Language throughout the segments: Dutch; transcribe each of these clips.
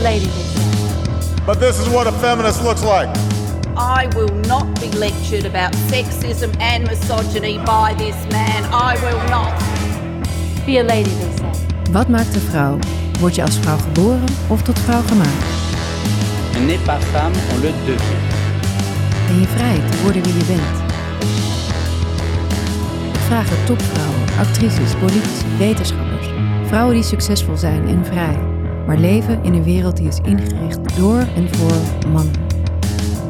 lady, say. But this is what a feminist looks like. I will not be lectured about sexism and misogyny by this man. I will not. Be a lady. Wat maakt een vrouw? Word je als vrouw geboren of tot vrouw gemaakt? On n'est pas femme, on le devient. Ben je vrij te worden wie je bent? Het topvrouwen, actrices, politici, wetenschappers. Vrouwen die succesvol zijn en vrij, maar leven in een wereld die is ingericht door en voor mannen.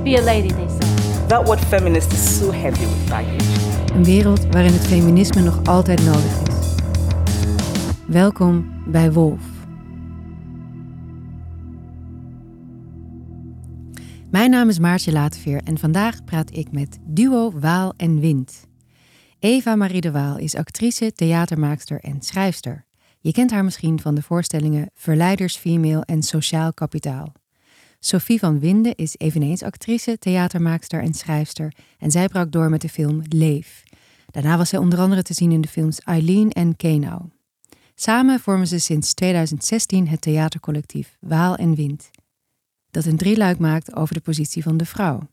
Be a lady, they say. That word feminist is so heavy with baggage. Een wereld waarin het feminisme nog altijd nodig is. Welkom bij Wolf. Mijn naam is Maartje Lateveer en vandaag praat ik met duo Waal en Wind. Eva Marie de Waal is actrice, theatermaakster en schrijfster. Je kent haar misschien van de voorstellingen Verleiders Female en Sociaal Kapitaal. Sophie van Winden is eveneens actrice, theatermaakster en schrijfster en zij brak door met de film Leef. Daarna was zij onder andere te zien in de films Eileen en Kenau. Samen vormen ze sinds 2016 het theatercollectief Waal en Wind, dat een drieluik maakt over de positie van de vrouw.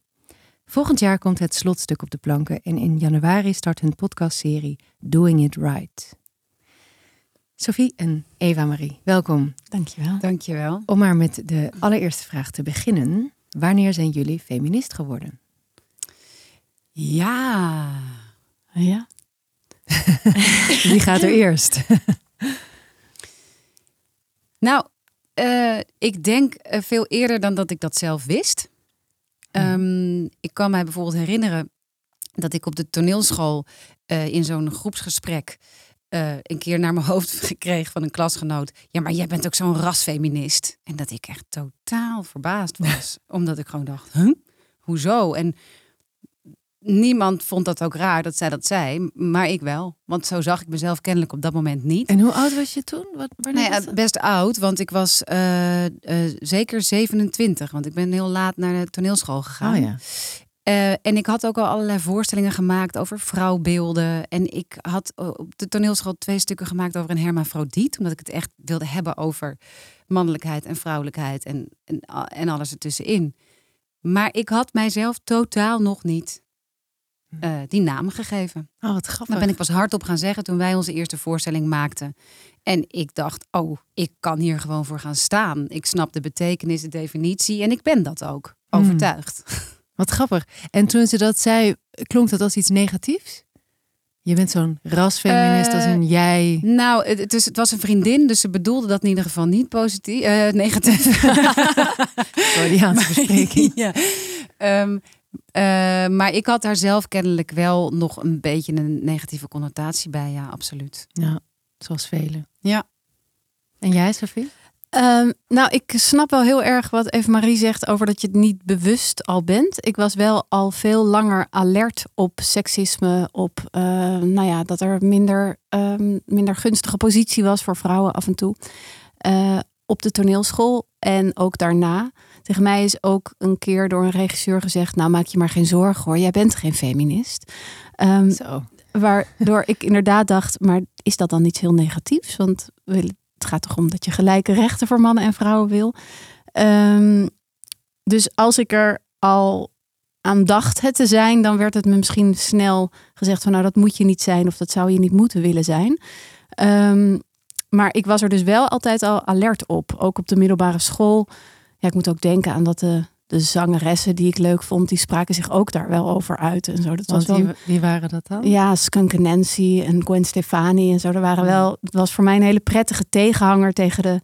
Volgend jaar komt het slotstuk op de planken en in januari start hun podcastserie Doing It Right. Sophie en Eva-Marie, welkom. Dankjewel. Dankjewel. Om maar met de allereerste vraag te beginnen. Wanneer zijn jullie feminist geworden? Ja. Ja. Wie gaat er eerst? Nou, eh, ik denk eh, veel eerder dan dat ik dat zelf wist. Ehm, ik kan mij bijvoorbeeld herinneren dat ik op de toneelschool eh, in zo'n groepsgesprek eh, een keer naar mijn hoofd gekregen van een klasgenoot. Ja, maar jij bent ook zo'n rasfeminist. En dat ik echt totaal verbaasd was. omdat ik gewoon dacht, huh? hoezo? En niemand vond dat ook raar dat zij dat zei. Maar ik wel. Want zo zag ik mezelf kennelijk op dat moment niet. En hoe oud was je toen? Wat, Nee, was ja, dat? best oud, want ik was eh, eh, zeker 27. Want ik ben heel laat naar de toneelschool gegaan. Oh ja. Eh, en ik had ook al allerlei voorstellingen gemaakt over vrouwbeelden. En ik had eh, op de toneelschool twee stukken gemaakt over een hermafrodiet. Omdat ik het echt wilde hebben over mannelijkheid en vrouwelijkheid en, en, en alles ertussenin. Maar ik had mijzelf totaal nog niet eh, die naam gegeven. Oh, wat grappig. Daar ben ik pas hardop gaan zeggen toen wij onze eerste voorstelling maakten. En ik dacht, oh, ik kan hier gewoon voor gaan staan. Ik snap de betekenis, de definitie en ik ben dat ook. Hmm. Overtuigd. Wat grappig. En toen ze dat zei, klonk dat als iets negatiefs? Je bent zo'n rasfeminist als Eh, een jij. Nou, het, het, is, het was een vriendin, dus ze bedoelde dat in ieder geval niet positief, eh, negatief. Freudiaanse bespreking. ja. Eh, maar ik had daar zelf kennelijk wel nog een beetje een negatieve connotatie bij, ja, absoluut. Ja, zoals velen. Ja. En jij, Sophie? Ehm, nou, ik snap wel heel erg wat Eva Marie zegt over dat je het niet bewust al bent. Ik was wel al veel langer alert op seksisme, op eh, nou ja, dat er minder, ehm, minder gunstige positie was voor vrouwen af en toe. Eh, op de toneelschool en ook daarna. Tegen mij is ook een keer door een regisseur gezegd: Nou, maak je maar geen zorgen hoor, jij bent geen feminist. Ehm, Zo. Waardoor ik inderdaad dacht, maar is dat dan iets heel negatiefs? Want we het gaat toch om dat je gelijke rechten voor mannen en vrouwen wil. Ehm, dus als ik er al aan dacht het te zijn, dan werd het me misschien snel gezegd van nou dat moet je niet zijn of dat zou je niet moeten willen zijn. Ehm, maar ik was er dus wel altijd al alert op, ook op de middelbare school. Ja, ik moet ook denken aan dat de, de zangeressen die ik leuk vond, die spraken zich ook daar wel over uit en zo. Dat was wel wie, wie waren dat dan? ja, Skunk Nancy en Gwen Stefani en zo. Er waren wel, het was voor mij een hele prettige tegenhanger tegen de,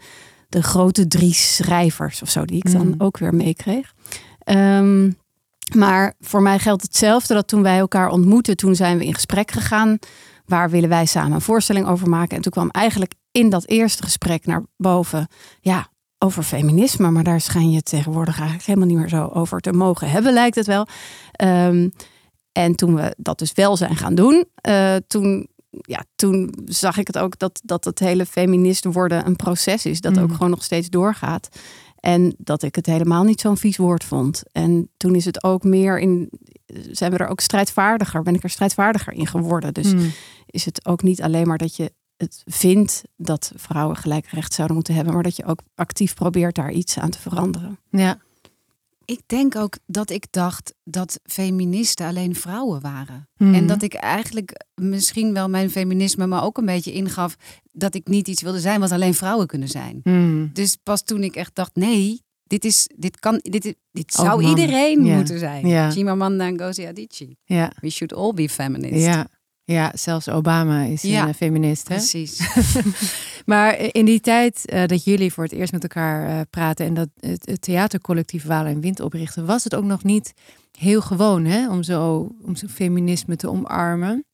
de grote drie schrijvers of zo, die ik dan Mm. ook weer meekreeg. Ehm, maar voor mij geldt hetzelfde dat toen wij elkaar ontmoetten, toen zijn we in gesprek gegaan. Waar willen wij samen een voorstelling over maken? En toen kwam eigenlijk in dat eerste gesprek naar boven, ja, over feminisme. Maar daar schijn je tegenwoordig eigenlijk helemaal niet meer zo over te mogen hebben, lijkt het wel. Ehm, en toen we dat dus wel zijn gaan doen, eh, toen, ja, toen zag ik het ook dat, dat het hele feminist worden een proces is. Dat ook Mm. gewoon nog steeds doorgaat. En dat ik het helemaal niet zo'n vies woord vond. En toen is het ook meer in. Zijn we er ook strijdvaardiger? Ben ik er strijdvaardiger in geworden? Dus Hmm. is het ook niet alleen maar dat je het vindt dat vrouwen gelijk recht zouden moeten hebben, maar dat je ook actief probeert daar iets aan te veranderen. Ja. Ik denk ook dat ik dacht dat feministen alleen vrouwen waren. Mhm. En dat ik eigenlijk misschien wel mijn feminisme me ook een beetje ingaf dat ik niet iets wilde zijn wat alleen vrouwen kunnen zijn. Hmm. Dus pas toen ik echt dacht, nee, dit, is, dit, kan, dit, dit zou iedereen Ja. moeten zijn. Ja. Chimamanda Ngozi Adichie. Ja. We should all be feminists. Ja. Ja, zelfs Obama is Ja, een eh, feminist. Hè? Precies. Maar in die tijd eh, dat jullie voor het eerst met elkaar eh, praten en dat het, het theatercollectief Walen en Wind oprichten, was het ook nog niet heel gewoon hè, om, zo, om zo feminisme te omarmen.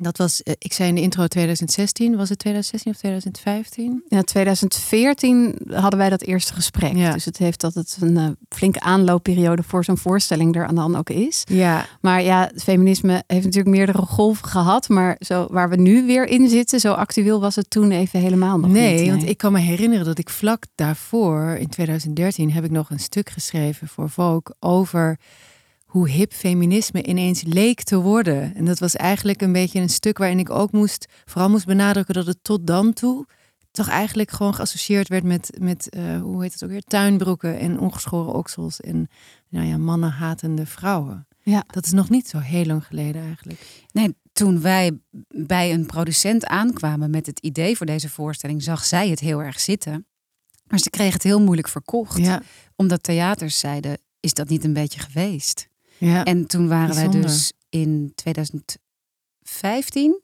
Dat was, eh, ik zei in de intro 2016, was het 2016 of 2015? Ja, 2014 hadden wij dat eerste gesprek. Ja. Dus het heeft dat het een eh, flinke aanloopperiode voor zo'n voorstelling er dan ook is. Ja, Maar ja, het feminisme heeft natuurlijk meerdere golven gehad. Maar zo, waar we nu weer in zitten, zo actueel was het toen even helemaal nog nee, niet. want ik kan me herinneren dat ik vlak daarvoor, in 2013, heb ik nog een stuk geschreven voor Vogue over hoe hip feminisme ineens leek te worden. En dat was eigenlijk een beetje een stuk waarin ik ook moest, vooral moest benadrukken dat het tot dan toe toch eigenlijk gewoon geassocieerd werd met, met eh, hoe heet het ook weer, tuinbroeken en ongeschoren oksels en nou ja, mannenhatende vrouwen. Ja. Dat is nog niet zo heel lang geleden eigenlijk. Nee, toen wij bij een producent aankwamen met het idee voor deze voorstelling, zag zij het heel erg zitten. Maar ze kreeg het heel moeilijk verkocht. Ja, Omdat theaters zeiden, is dat niet een beetje geweest? Ja. En toen waren wij dus in 2015,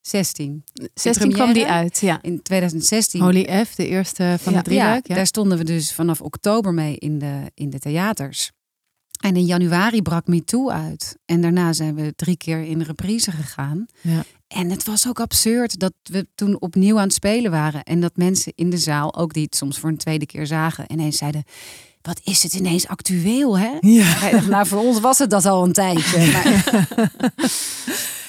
16. 16 kwam die uit, ja. In 2016 Holy F, de eerste van Ja. de drieluik. ja, daar stonden we dus vanaf oktober mee in de, in de theaters. En in januari brak Me Too uit. En daarna zijn we drie keer in reprise gegaan. Ja. En het was ook absurd dat we toen opnieuw aan het spelen waren. En dat mensen in de zaal, ook die het soms voor een tweede keer zagen, ineens zeiden... Wat is het ineens actueel, hè? Ja. Nou, voor ons was het dat al een tijdje. Maar,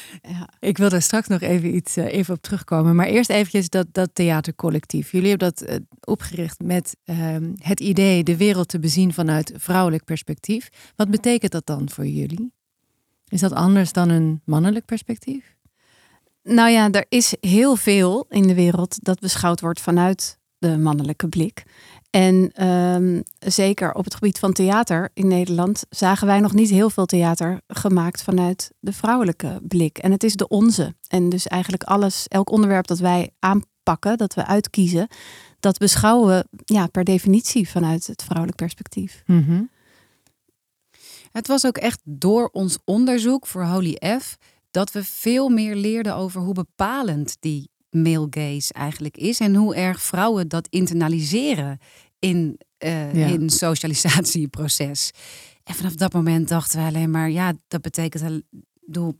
Ik wil daar straks nog even iets eh, even op terugkomen. Maar eerst eventjes dat, dat theatercollectief. Jullie hebben dat eh, opgericht met ehm, het idee de wereld te bezien vanuit vrouwelijk perspectief. Wat betekent dat dan voor jullie? Is dat anders dan een mannelijk perspectief? Nou ja, er is heel veel in de wereld dat beschouwd wordt vanuit de mannelijke blik. En ehm, zeker op het gebied van theater in Nederland zagen wij nog niet heel veel theater gemaakt vanuit de vrouwelijke blik. En het is de onze. En dus eigenlijk alles, elk onderwerp dat wij aanpakken, dat we uitkiezen, dat beschouwen we ja, per definitie vanuit het vrouwelijk perspectief. Het was ook echt door ons onderzoek voor Holy F dat we veel meer leerden over hoe bepalend die male gaze eigenlijk is en hoe erg vrouwen dat internaliseren in Ja. in socialisatieproces. En vanaf dat moment dachten we alleen maar, ja, dat betekent, bedoel,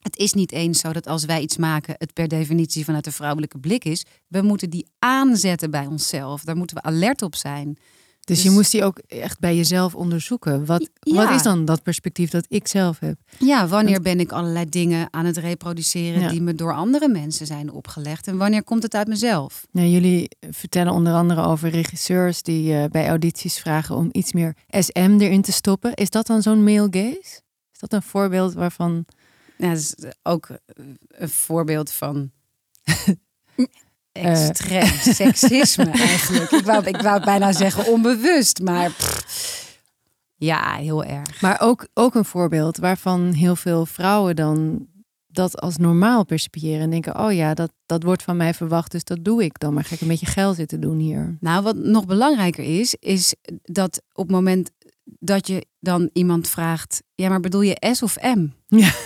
het is niet eens zo dat als wij iets maken, het per definitie vanuit de vrouwelijke blik is. We moeten die aanzetten bij onszelf. Daar moeten we alert op zijn. Dus, Dus- je moest die ook echt bij jezelf onderzoeken. Wat, Ja. wat is dan dat perspectief dat ik zelf heb? Ja, wanneer ben ik allerlei dingen aan het reproduceren Ja. die me door andere mensen zijn opgelegd? En wanneer komt het uit mezelf? Nou, jullie vertellen onder andere over regisseurs die eh, bij audities vragen om iets meer SM erin te stoppen. Is dat dan zo'n male gaze? Is dat een voorbeeld waarvan Ja, dat is ook een voorbeeld van Eh. extreem seksisme eigenlijk. Ik wou, ik wou bijna zeggen onbewust, maar pff, ja, heel erg. Maar ook, ook een voorbeeld waarvan heel veel vrouwen dan dat als normaal percipiëren. En denken, oh ja, dat, dat wordt van mij verwacht, dus dat doe ik dan. Maar ga ik een beetje geil zitten doen hier. Nou, wat nog belangrijker is, is dat op het moment dat je dan iemand vraagt, ja, maar bedoel je S of M? Ja.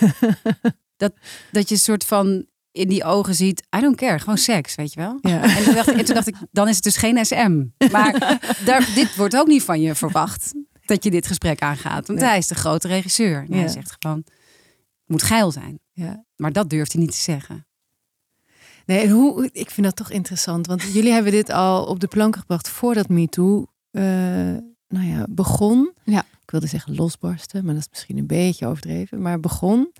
Dat, dat je een soort van in die ogen ziet, I don't care, gewoon seks, weet je wel? Ja. En toen dacht, ik- en toen dacht ik, dan is het dus geen SM. Maar daar, dit wordt ook niet van je verwacht, dat je dit gesprek aangaat. Want Nee. hij is de grote regisseur. En Ja. hij zegt gewoon, het moet geil zijn. Ja. Maar dat durft hij niet te zeggen. Nee, en hoe, ik vind dat toch interessant. Want jullie hebben dit al op de plank gebracht voordat MeToo eh nou ja, begon. Ja. Ik wilde zeggen losbarsten, maar dat is misschien een beetje overdreven. Maar begon.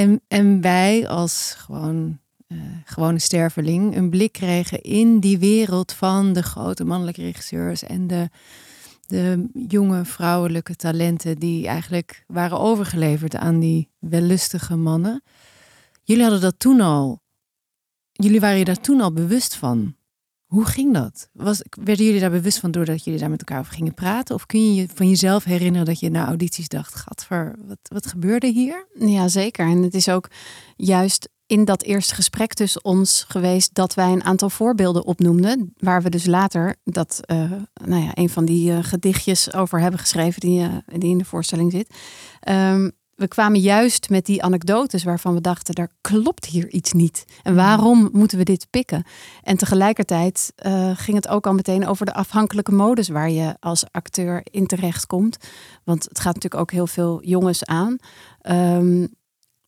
En, en wij als gewoon, eh, gewone sterveling een blik kregen in die wereld van de grote mannelijke regisseurs en de, de jonge vrouwelijke talenten die eigenlijk waren overgeleverd aan die wellustige mannen. Jullie hadden dat toen al jullie waren je daar toen al bewust van. Hoe ging dat? Was, werden jullie daar bewust van doordat jullie daar met elkaar over gingen praten? Of kun je je van jezelf herinneren dat je na audities dacht: Gadver, wat, wat gebeurde hier? Ja, zeker. En het is ook juist in dat eerste gesprek tussen ons geweest dat wij een aantal voorbeelden opnoemden. Waar we dus later dat, eh, nou ja, een van die eh, gedichtjes over hebben geschreven die, eh, die in de voorstelling zit. Ehm, we kwamen juist met die anekdotes waarvan we dachten, daar klopt hier iets niet. En waarom moeten we dit pikken? En tegelijkertijd eh, ging het ook al meteen over de afhankelijke modus waar je als acteur in terecht komt. Want het gaat natuurlijk ook heel veel jongens aan. Ehm,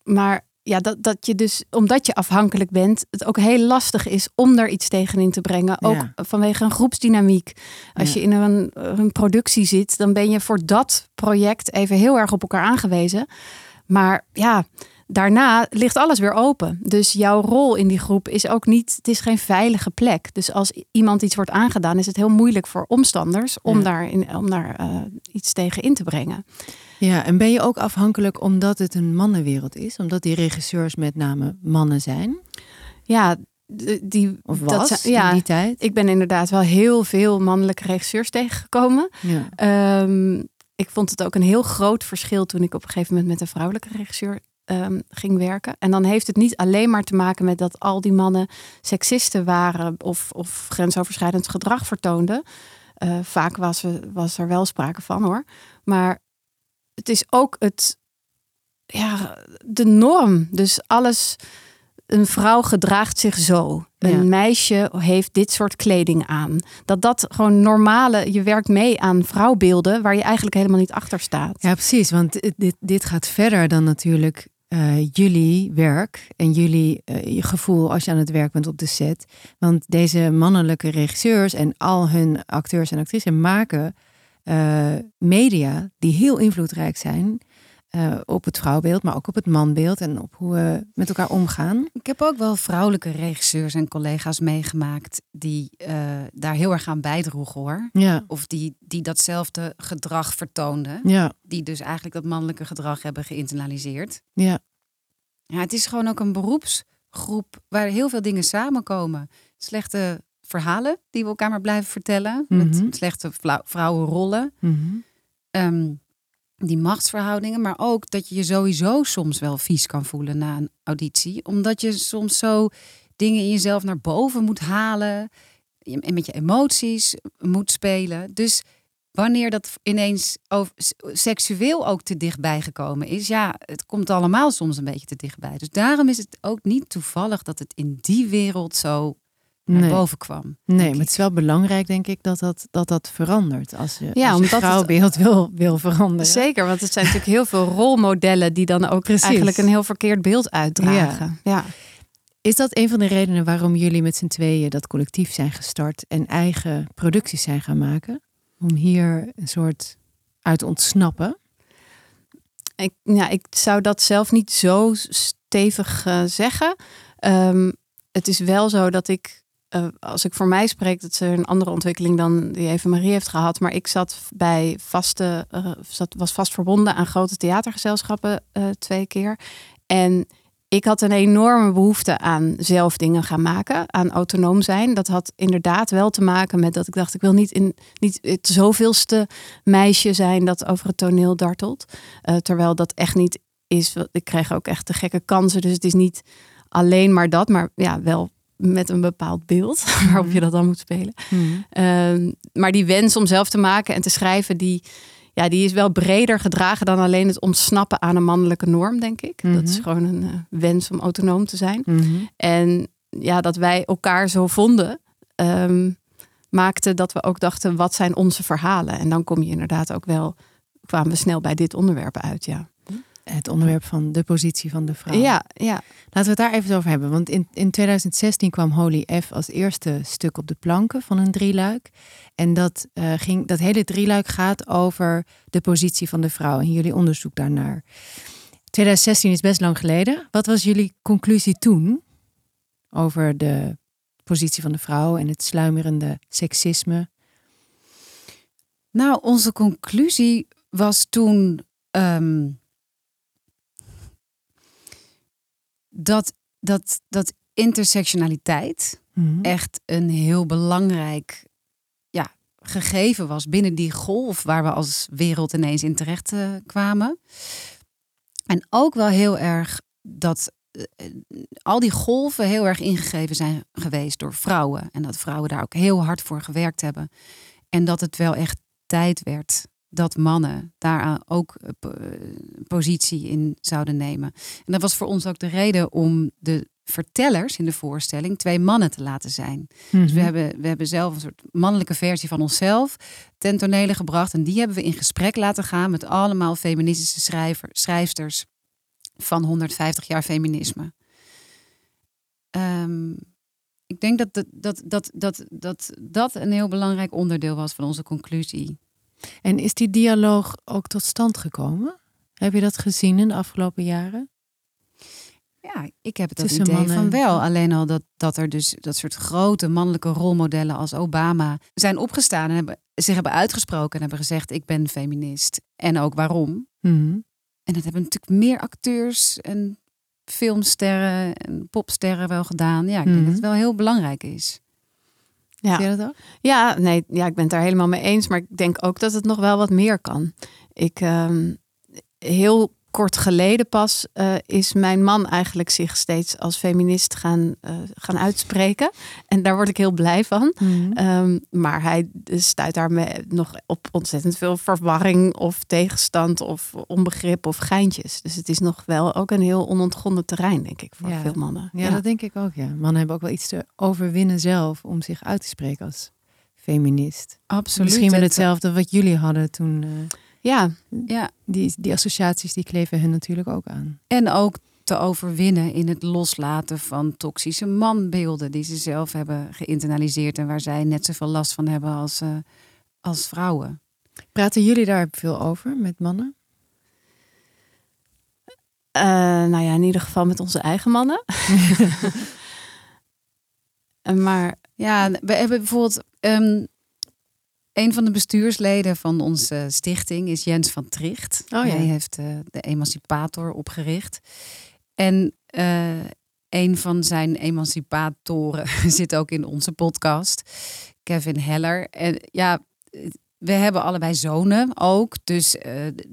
maar ja, dat, dat je dus, omdat je afhankelijk bent, het ook heel lastig is om daar iets tegenin te brengen. Ook Ja. vanwege een groepsdynamiek. Als Ja. je in een, een productie zit, dan ben je voor dat project even heel erg op elkaar aangewezen. Maar ja, daarna ligt alles weer open. Dus jouw rol in die groep is ook niet, het is geen veilige plek. Dus als iemand iets wordt aangedaan, is het heel moeilijk voor omstanders om Ja. daar, in, om daar eh, iets tegen in te brengen. Ja, en ben je ook afhankelijk omdat het een mannenwereld is? Omdat die regisseurs met name mannen zijn? Ja, die, Of dat was zijn- ja, in die tijd? ik ben inderdaad wel heel veel mannelijke regisseurs tegengekomen. Ja. Ehm, ik vond het ook een heel groot verschil toen ik op een gegeven moment met een vrouwelijke regisseur ehm, ging werken. En dan heeft het niet alleen maar te maken met dat al die mannen seksisten waren of, of grensoverschrijdend gedrag vertoonden. Eh, vaak was, er- was er wel sprake van hoor. Maar het is ook het, ja, de norm. Dus alles, een vrouw gedraagt zich zo. Een meisje heeft dit soort kleding aan. Dat dat gewoon normale, je werkt mee aan vrouwbeelden waar je eigenlijk helemaal niet achter staat. Ja, precies. Want dit, dit gaat verder dan natuurlijk eh, jullie werk en jullie eh, gevoel als je aan het werk bent op de set. Want deze mannelijke regisseurs en al hun acteurs en actrices maken eh, media die heel invloedrijk zijn eh, op het vrouwbeeld, maar ook op het manbeeld en op hoe we met elkaar omgaan. Ik heb ook wel vrouwelijke regisseurs en collega's meegemaakt die eh, daar heel erg aan bijdroegen hoor. Ja, Of die, die datzelfde gedrag vertoonden. ja, Die dus eigenlijk dat mannelijke gedrag hebben geïnternaliseerd. ja. Ja, het is gewoon ook een beroepsgroep waar heel veel dingen samenkomen. Slechte verhalen die we elkaar maar blijven vertellen. Mhm. Met slechte vla- vrouwenrollen. Mhm. Ehm, die machtsverhoudingen. Maar ook dat je je sowieso soms wel vies kan voelen na een auditie. Omdat je soms zo dingen in jezelf naar boven moet halen. En met je emoties moet spelen. Dus wanneer dat ineens seksueel ook te dichtbij gekomen is. Ja, het komt allemaal soms een beetje te dichtbij. Dus daarom is het ook niet toevallig dat het in die wereld zo naar Nee. boven kwam. Nee, maar het is wel belangrijk, denk ik, dat dat, dat, dat verandert. Als je, Ja, als je omdat het- vrouwbeeld wil, wil veranderen. Zeker, want het zijn natuurlijk heel veel rolmodellen die dan ook Precies. eigenlijk een heel verkeerd beeld uitdragen. Ja. Is dat een van de redenen waarom jullie met z'n tweeën dat collectief zijn gestart en eigen producties zijn gaan maken? Om hier een soort uit te ontsnappen? Ik, ja, ik zou dat zelf niet zo stevig eh, zeggen. Ehm, het is wel zo dat ik, eh, als ik voor mij spreek, dat ze een andere ontwikkeling dan die Eva Marie heeft gehad. Maar ik zat bij vaste, eh, zat, was vast verbonden aan grote theatergezelschappen eh, twee keer. En ik had een enorme behoefte aan zelf dingen gaan maken, aan autonoom zijn. Dat had inderdaad wel te maken met dat ik dacht, ik wil niet, in, niet het zoveelste meisje zijn dat over het toneel dartelt. Terwijl dat echt niet is. Ik kreeg ook echt de gekke kansen. Dus het is niet alleen maar dat, maar ja, wel met een bepaald beeld waarop je dat dan moet spelen. Ehm, maar die wens om zelf te maken en te schrijven, die, ja, die is wel breder gedragen dan alleen het ontsnappen aan een mannelijke norm, denk ik. Dat is Mhm. gewoon een eh, wens om autonoom te zijn. Mhm. En ja, dat wij elkaar zo vonden, ehm, maakte dat we ook dachten, wat zijn onze verhalen? En dan kom je inderdaad ook wel, kwamen we snel bij dit onderwerp uit, ja. Het onderwerp van de positie van de vrouw. Ja, ja. Laten we het daar even over hebben. Want in, in 2016 kwam Holy F als eerste stuk op de planken van een drieluik. En dat, eh, ging, dat hele drieluik gaat over de positie van de vrouw en jullie onderzoek daarnaar. 2016 is best lang geleden. Wat was jullie conclusie toen over de positie van de vrouw en het sluimerende seksisme? Nou, onze conclusie was toen ehm, dat, dat, dat intersectionaliteit Mhm. echt een heel belangrijk ja, gegeven was binnen die golf waar we als wereld ineens in terecht eh, kwamen. En ook wel heel erg dat eh, eh, al die golven heel erg ingegeven zijn geweest door vrouwen. En dat vrouwen daar ook heel hard voor gewerkt hebben. En dat het wel echt tijd werd dat mannen daaraan ook eh, eh, positie in zouden nemen. En dat was voor ons ook de reden om de vertellers in de voorstelling twee mannen te laten zijn. Dus we Mhm. hebben, we hebben zelf een soort mannelijke versie van onszelf ten tonele gebracht. En die hebben we in gesprek laten gaan met allemaal feministische schrijver, schrijfsters van 150 jaar feminisme. Ehm, ik denk dat dat, dat, dat, dat, dat dat een heel belangrijk onderdeel was van onze conclusie. En is die dialoog ook tot stand gekomen? Heb je dat gezien in de afgelopen jaren? Ja, ik heb het Tussen idee mannen van wel. Alleen al dat, dat er dus dat soort grote mannelijke rolmodellen als Obama zijn opgestaan en hebben, zich hebben uitgesproken en hebben gezegd: Ik ben feminist. En ook waarom. Mhm. En dat hebben natuurlijk meer acteurs en filmsterren en popsterren wel gedaan. Ja, ik denk Mhm. dat het wel heel belangrijk is. Ja. Zie je dat ook? Ja, nee, ja, ik ben het daar helemaal mee eens. Maar ik denk ook dat het nog wel wat meer kan. Ik, ehm, heel kort geleden pas eh, is mijn man eigenlijk zich steeds als feminist gaan, eh, gaan uitspreken. En daar word ik heel blij van. Mhm. Ehm, maar hij stuit daarmee nog op ontzettend veel verwarring of tegenstand of onbegrip of geintjes. Dus het is nog wel ook een heel onontgonnen terrein, denk ik, voor Ja. veel mannen. Ja, dat denk ik ook. Ja. Mannen hebben ook wel iets te overwinnen zelf om zich uit te spreken als feminist. Absoluut. Misschien wel Het- hetzelfde wat jullie hadden toen. eh, ja, Ja, die, die associaties die kleven hun natuurlijk ook aan. en ook te overwinnen in het loslaten van toxische manbeelden die ze zelf hebben geïnternaliseerd en waar zij net zoveel last van hebben als, eh, als vrouwen. Praten jullie daar veel over met mannen? Eh, nou ja, in ieder geval met onze eigen mannen. Maar Ja, we hebben bijvoorbeeld ehm, een van de bestuursleden van onze stichting is Jens van Tricht. Oh ja. Hij heeft eh, de Emancipator opgericht. En eh, een van zijn emancipatoren zit ook in onze podcast, Kevin Heller. En ja, we hebben allebei zonen ook. Dus eh,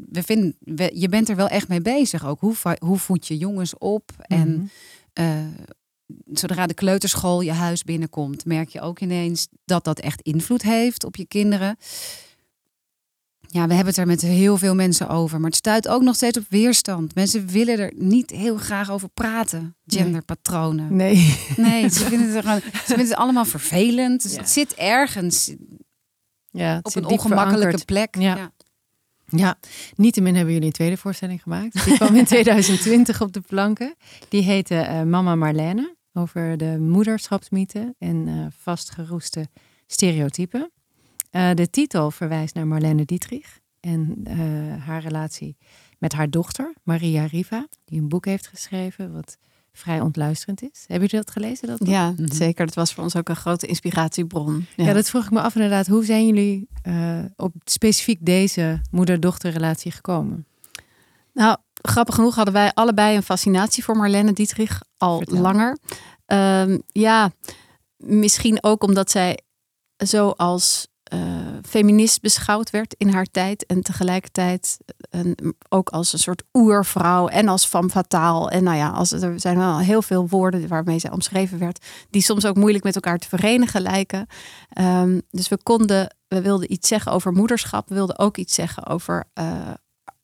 we vinden, we, je bent er wel echt mee bezig ook. Hoe, hoe voed je jongens op? En Mhm. eh, zodra de kleuterschool je huis binnenkomt, merk je ook ineens dat dat echt invloed heeft op je kinderen. Ja, we hebben het er met heel veel mensen over, maar het stuit ook nog steeds op weerstand. Mensen willen er niet heel graag over praten, genderpatronen. Nee. Nee, ze vinden het, gewoon, ze vinden het allemaal vervelend. Dus Ja. het zit ergens Ja, het op zit een ongemakkelijke verankerd. plek. Ja. Ja. Ja, niettemin hebben jullie een tweede voorstelling gemaakt. Die kwam in 2020 op de planken. Die heette eh, Mama Marlene. Over de moederschapsmythe en eh, vastgeroeste stereotypen. Eh, de titel verwijst naar Marlene Dietrich en eh, haar relatie met haar dochter, Maria Riva. Die een boek heeft geschreven wat vrij ontluisterend is. Hebben jullie dat gelezen? Dat ja, Mhm. zeker. Dat was voor ons ook een grote inspiratiebron. Ja. dat vroeg ik me af inderdaad. Hoe zijn jullie eh, op specifiek deze moeder-dochterrelatie gekomen? Nou, grappig genoeg hadden wij allebei een fascinatie voor Marlene Dietrich al Vertel. langer. Ehm, ja, misschien ook omdat zij zo als eh, feminist beschouwd werd in haar tijd. En tegelijkertijd een, ook als een soort oervrouw en als femme fatale. En nou ja, als, er zijn wel heel veel woorden waarmee zij omschreven werd. Die soms ook moeilijk met elkaar te verenigen lijken. Ehm, dus we konden, we wilden iets zeggen over moederschap. We wilden ook iets zeggen over eh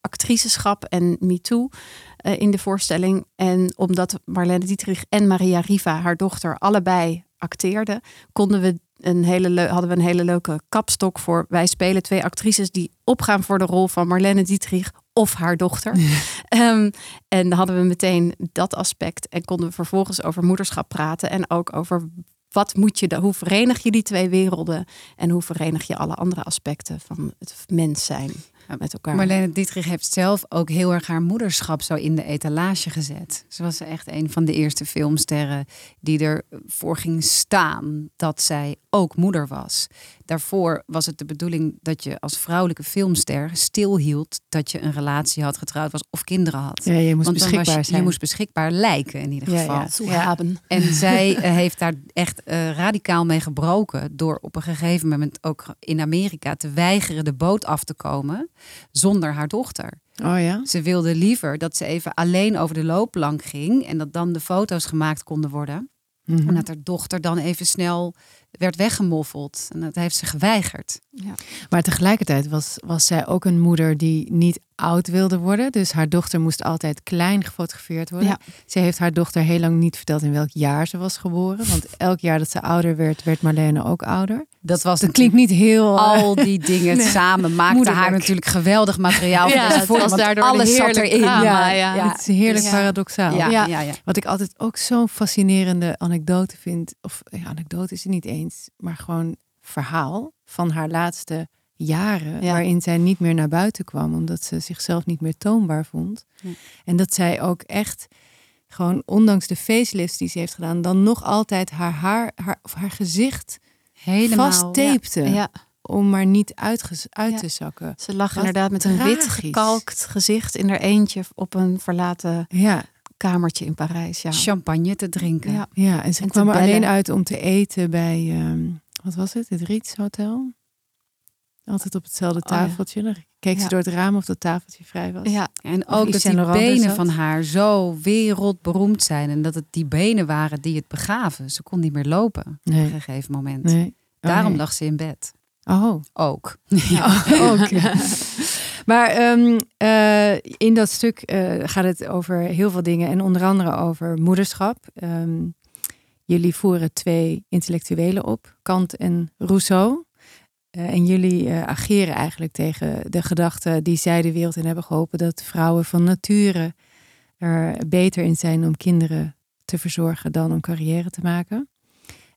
actriceschap en MeToo eh, in de voorstelling. En omdat Marlene Dietrich en Maria Riva, haar dochter, allebei acteerden, konden we een hele hadden we een hele leuke kapstok voor. Wij spelen twee actrices die opgaan voor de rol van Marlene Dietrich of haar dochter. Ehm, en dan hadden we meteen dat aspect en konden we vervolgens over moederschap praten en ook over wat moet je, hoe verenig je die twee werelden en hoe verenig je alle andere aspecten van het mens zijn met elkaar. Marlene Dietrich heeft zelf ook heel erg haar moederschap zo in de etalage gezet. Ze was echt een van de eerste filmsterren die ervoor ging staan dat zij ook moeder was. Daarvoor was het de bedoeling dat je als vrouwelijke filmster stilhield dat je een relatie had, getrouwd was of kinderen had. Ja, je moest Want beschikbaar je, zijn. je moest beschikbaar lijken in ieder Ja, geval. ja. En zij eh, heeft daar echt eh, radicaal mee gebroken. Door op een gegeven moment ook in Amerika te weigeren de boot af te komen zonder haar dochter. Oh ja? Ze wilde liever dat ze even alleen over de loopplank ging. En dat dan de foto's gemaakt konden worden. Mhm. En dat haar dochter dan even snel werd weggemoffeld. En dat heeft ze geweigerd. Maar tegelijkertijd was, was zij ook een moeder die niet oud wilde worden. Dus haar dochter moest altijd klein gefotografeerd worden. Ja. Ze heeft haar dochter heel lang niet verteld in welk jaar ze was geboren. Want elk jaar dat ze ouder werd, werd Marlene ook ouder. Dat was Dat klinkt niet heel... eh, al die dingen samen maakte Moederlijk. haar natuurlijk geweldig materiaal. voor Ja, het was daardoor alles zat erin. drama, ja. Het is heerlijk Ja. paradoxaal. Ja, Ja. ja, ja. Wat ik altijd ook zo'n fascinerende anekdote vind, of ja, anekdote is het niet eens, maar gewoon verhaal van haar laatste jaren, Ja. waarin zij niet meer naar buiten kwam, omdat ze zichzelf niet meer toonbaar vond. Ja. En dat zij ook echt, gewoon ondanks de facelifts die ze heeft gedaan, dan nog altijd haar haar, haar, of haar gezicht Helemaal. vasttapte, Ja, om maar niet uit Ja. te zakken. ze lag Wat inderdaad met een wit gekalkt gezicht in haar eentje op een verlaten Ja, kamertje in Parijs. Ja. Champagne te drinken. Ja. ja en ze En kwam er alleen uit om te eten bij, ehm, wat was het, het Riets Hotel? Altijd op hetzelfde Oh, ja. tafeltje. Dan keek ze Ja. door het raam of dat tafeltje vrij was. Ja, En ook dat die benen van haar zo wereldberoemd zijn. En dat het die benen waren die het begaven. Ze kon niet meer lopen op Nee. een gegeven moment. Nee. Oh, Daarom nee. lag ze in bed. Oh, Ook. Oh, ook. maar ehm, eh, in dat stuk eh, gaat het over heel veel dingen. En onder andere over moederschap. Ehm, jullie voeren twee intellectuelen op. Kant en Rousseau. Eh, en jullie eh, ageren eigenlijk tegen de gedachten die zij de wereld in hebben geholpen. Dat vrouwen van nature er beter in zijn om kinderen te verzorgen dan om carrière te maken.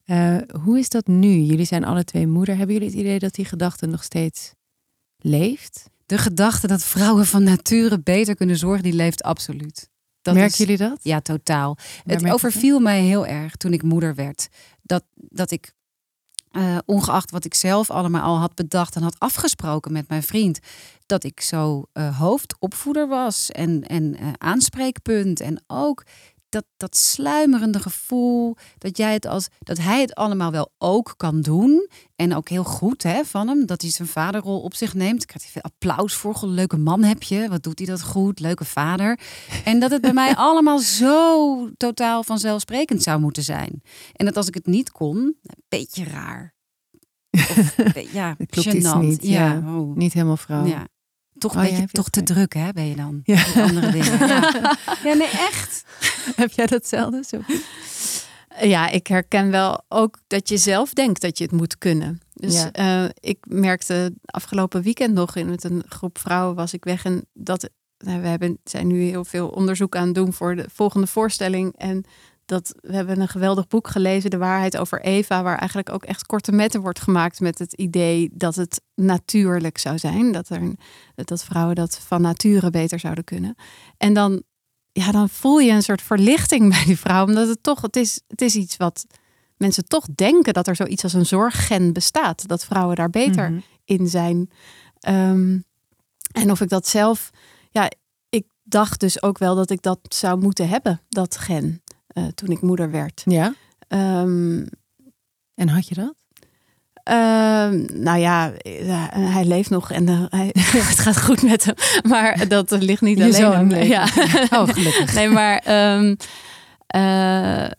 Eh, hoe is dat nu? Jullie zijn alle twee moeder. Hebben jullie het idee dat die gedachte nog steeds leeft? De gedachte dat vrouwen van nature beter kunnen zorgen, die leeft absoluut. Dat Merken is- jullie dat? Ja, totaal. het overviel mij heel erg toen ik moeder werd. Dat, dat ik, eh, ongeacht wat ik zelf allemaal al had bedacht en had afgesproken met mijn vriend, dat ik zo eh, hoofdopvoeder was en, en eh, aanspreekpunt. En ook dat, dat sluimerende gevoel dat, jij het als, dat hij het allemaal wel ook kan doen. En ook heel goed hè, van hem, dat hij zijn vaderrol op zich neemt. Ik krijg hij veel applaus voor. Goh, leuke man heb je. Wat doet hij dat goed? Leuke vader. En dat het bij mij allemaal zo totaal vanzelfsprekend zou moeten zijn. En dat als ik het niet kon, een beetje raar. Of, ja, Het klopt gênant. niet, ja. oh. Niet helemaal vrouw. Ja. Toch Oh, beetje toch te druk, hè, ben je dan? Ja. Met andere dingen. Ja. ja, nee, echt. Heb jij datzelfde? Zo? Ja, ik herken wel ook dat je zelf denkt dat je het moet kunnen. Dus Ja. eh, ik merkte afgelopen weekend nog in met een groep vrouwen was ik weg en dat nou, we hebben zijn nu heel veel onderzoek aan het doen voor de volgende voorstelling en dat we hebben een geweldig boek gelezen, De waarheid over Eva, waar eigenlijk ook echt korte metten wordt gemaakt met het idee dat het natuurlijk zou zijn, dat er dat vrouwen dat van nature beter zouden kunnen. En dan ja, dan voel je een soort verlichting bij die vrouw. Omdat het toch, het is, het is iets wat mensen toch denken dat er zoiets als een zorggen bestaat. Dat vrouwen daar beter Mhm. in zijn. Ehm, en of ik dat zelf, ja, ik dacht dus ook wel dat ik dat zou moeten hebben, dat gen, eh, toen ik moeder werd. Ja. Ehm, En had je dat? Ehm, nou ja, eh, hij leeft nog en eh, hij, het gaat goed met hem. Maar dat ligt niet alleen aan leeft. Ja. Oh, gelukkig. Nee, maar ehm, eh, eh,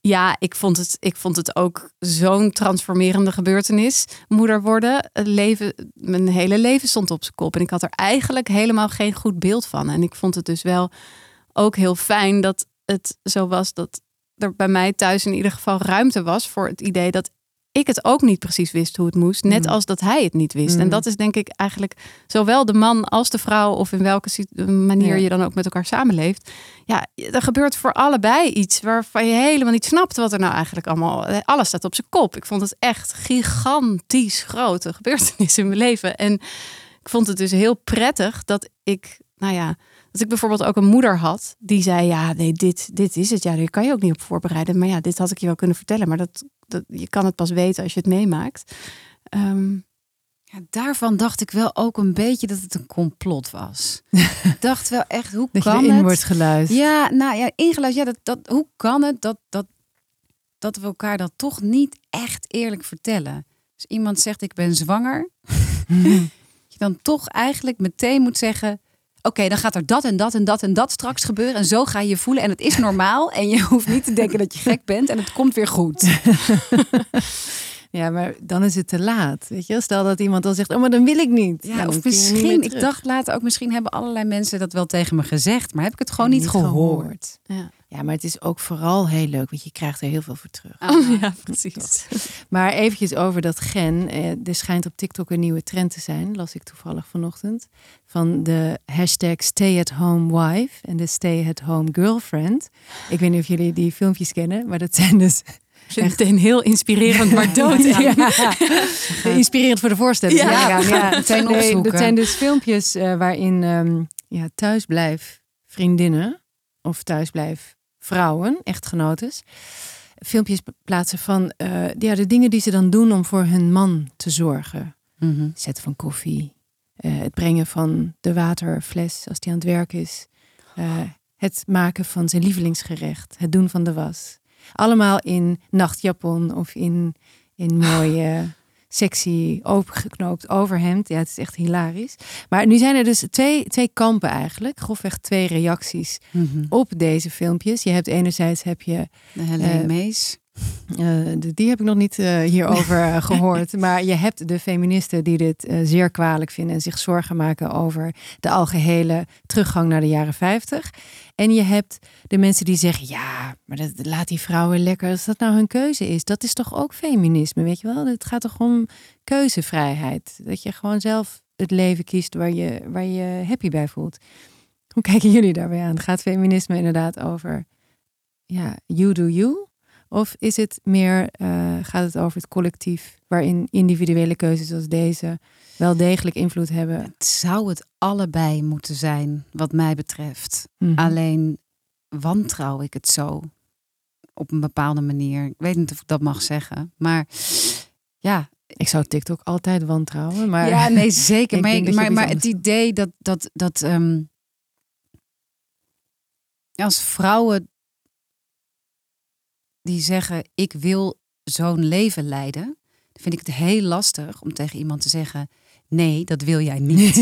ja, ik vond, het, ik vond het ook zo'n transformerende gebeurtenis. Moeder worden, het leven, mijn hele leven stond op zijn kop. En ik had er eigenlijk helemaal geen goed beeld van. En ik vond het dus wel ook heel fijn dat het zo was dat er bij mij thuis in ieder geval ruimte was voor het idee dat ik het ook niet precies wist hoe het moest. Net Mm. als dat hij het niet wist. Mm. En dat is denk ik eigenlijk zowel de man als de vrouw, of in welke manier Ja. je dan ook met elkaar samenleeft. Ja, er gebeurt voor allebei iets waarvan je helemaal niet snapt wat er nou eigenlijk allemaal. Alles staat op zijn kop. Ik vond het echt gigantisch grote gebeurtenis in mijn leven. En ik vond het dus heel prettig dat ik, nou ja, dat ik bijvoorbeeld ook een moeder had die zei: Ja, nee, dit, dit is het. Ja, daar kan je ook niet op voorbereiden. Maar ja, dit had ik je wel kunnen vertellen. Maar dat, dat, je kan het pas weten als je het meemaakt. Ehm, Ja, daarvan dacht ik wel ook een beetje dat het een complot was. ik dacht wel echt, hoe Dat je kan erin het? wordt geluisterd. Ja, nou ja, ingeluisterd. Ja, dat, dat, hoe kan het dat, dat, dat we elkaar dat toch niet echt eerlijk vertellen? Dus iemand zegt, ik ben zwanger. je dan toch eigenlijk meteen moet zeggen... Oké, dan gaat er dat en dat en dat en dat straks gebeuren. En zo ga je je voelen. En het is normaal. En je hoeft niet te denken dat je gek bent. En het komt weer goed. Ja, maar dan is het te laat. Weet je, stel dat iemand dan zegt: Oh, maar dan wil ik niet. Ja, Nou, of misschien, ik dacht later ook, misschien hebben allerlei mensen dat wel tegen me gezegd. Maar heb ik het gewoon niet, gehoord. ja. Ja, maar het is ook vooral heel leuk, want je krijgt er heel veel voor terug. ja, precies. Maar eventjes over dat gen. Eh, er schijnt op TikTok een nieuwe trend te zijn, las ik toevallig vanochtend. Van de hashtag stay at home wife en de stay at home girlfriend. Ik weet niet of jullie die filmpjes kennen, maar dat zijn dus... Echt een heel inspirerend, maar dood. Ja. Inspirerend voor de voorstelling. Ja. Ja, Nee, opzoeken. dat zijn dus filmpjes eh, waarin ehm ja, thuisblijf vriendinnen of thuisblijf vrouwen, echtgenotes, filmpjes plaatsen van eh, ja, de dingen die ze dan doen om voor hun man te zorgen. Mhm. Het zetten van koffie, eh, het brengen van de waterfles als die aan het werk is, eh, het maken van zijn lievelingsgerecht, het doen van de was. Allemaal in nachtjapon of in, in mooie, sexy, opengeknoopt overhemd. Ja, het is echt hilarisch. Maar nu zijn er dus twee, twee kampen eigenlijk, grofweg twee reacties Mhm. op deze filmpjes. Je hebt enerzijds heb je De Helene Eh, Mees. Eh, die heb ik nog niet eh, hierover eh, gehoord. Maar je hebt de feministen die dit zeer kwalijk vinden en zich zorgen maken over de algehele teruggang naar de jaren 50. En je hebt de mensen die zeggen: ja, maar dat, laat die vrouwen lekker als dat nou hun keuze is. Dat is toch ook feminisme, weet je wel? Het gaat toch om keuzevrijheid. Dat je gewoon zelf het leven kiest waar je, waar je happy bij voelt. Hoe kijken jullie daarbij aan? Gaat feminisme inderdaad over ja, you do you? Of is het meer, eh, gaat het over het collectief, waarin individuele keuzes als deze wel degelijk invloed hebben? Het zou het allebei moeten zijn, wat mij betreft. Mhm. Alleen wantrouw ik het zo op een bepaalde manier. Ik weet niet of ik dat mag zeggen, maar ja, Ik zou TikTok altijd wantrouwen, maar ja, nee, zeker. Ik maar maar, maar het idee dat, dat, dat ehm, als vrouwen die zeggen: Ik wil zo'n leven leiden, dan vind ik het heel lastig om tegen iemand te zeggen: Nee, dat wil jij niet.